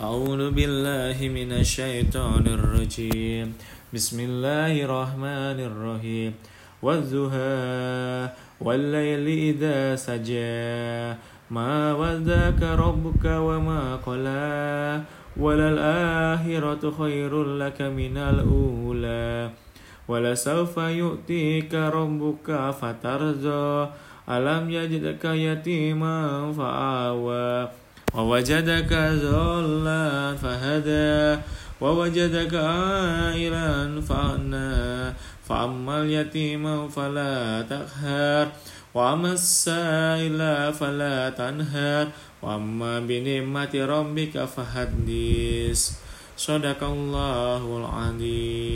أعوذ بالله من الشيطان الرجيم. بسم الله الرحمن الرحيم. والزهى والليل إذا سجى. ما ودك ربك وما قلى. وللآخرة خير لك من الأولى. ولسوف يؤتيك ربك فترضى. ألم يجدك يتيما فآوى. ووجدك ضالا فهدى ووجدك عائلا فأغنى فأما اليتيم فلا تقهر وأما السائل فلا تنهر وأما بنعمة ربك فحدث صدق الله العظيم.